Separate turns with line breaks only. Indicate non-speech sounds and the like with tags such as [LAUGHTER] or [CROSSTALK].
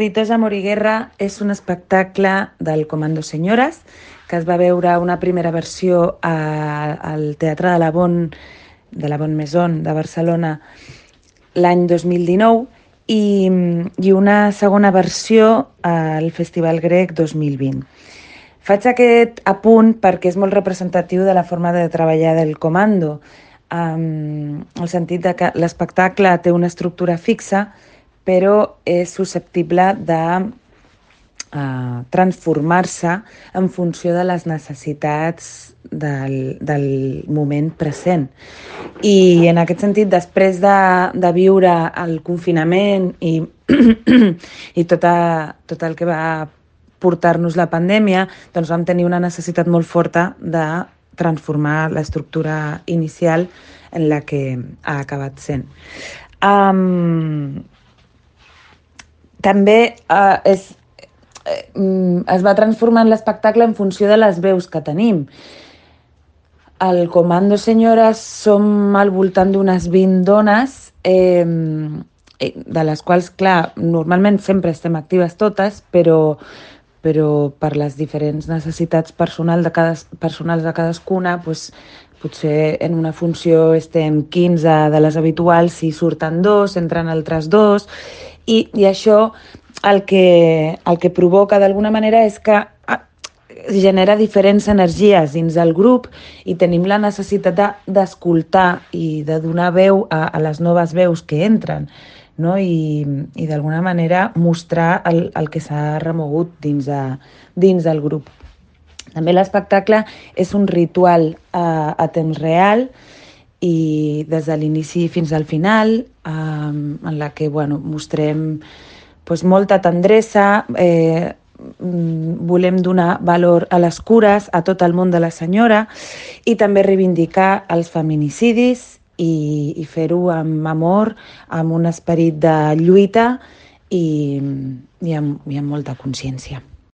Ritos, Amor i Guerra és un espectacle del Comando Senyores que es va veure una primera versió a, al Teatre de la Bon, de la Bon Maison de Barcelona l'any 2019 i, i una segona versió al Festival Grec 2020. Faig aquest apunt perquè és molt representatiu de la forma de treballar del comando, en el sentit de que l'espectacle té una estructura fixa, però és susceptible de uh, transformar-se en funció de les necessitats del, del moment present. I en aquest sentit, després de, de viure el confinament i, [CLEARS THROAT] i tota, tot el que va portar-nos la pandèmia, doncs vam tenir una necessitat molt forta de transformar l'estructura inicial en la que ha acabat sent. Um, també uh, és, uh, es va transformar l'espectacle en funció de les veus que tenim. Al Comando Senyores som al voltant d'unes 20 dones, eh, de les quals, clar, normalment sempre estem actives totes, però, però per les diferents necessitats personal de cada, personals de cadascuna, doncs, potser en una funció estem 15 de les habituals, si surten dos, entren altres dos, i, i això el que, el que provoca d'alguna manera és que ah, genera diferents energies dins del grup i tenim la necessitat d'escoltar de, i de donar veu a, a les noves veus que entren no? i, i d'alguna manera mostrar el, el que s'ha remogut dins, de, dins del grup. També l'espectacle és un ritual a, a temps real i des de l'inici fins al final, eh, en la que bueno, mostrem pues, molta tendresa, eh, mm, volem donar valor a les cures, a tot el món de la senyora i també reivindicar els feminicidis i, i fer-ho amb amor, amb un esperit de lluita i, i, amb, i amb molta consciència.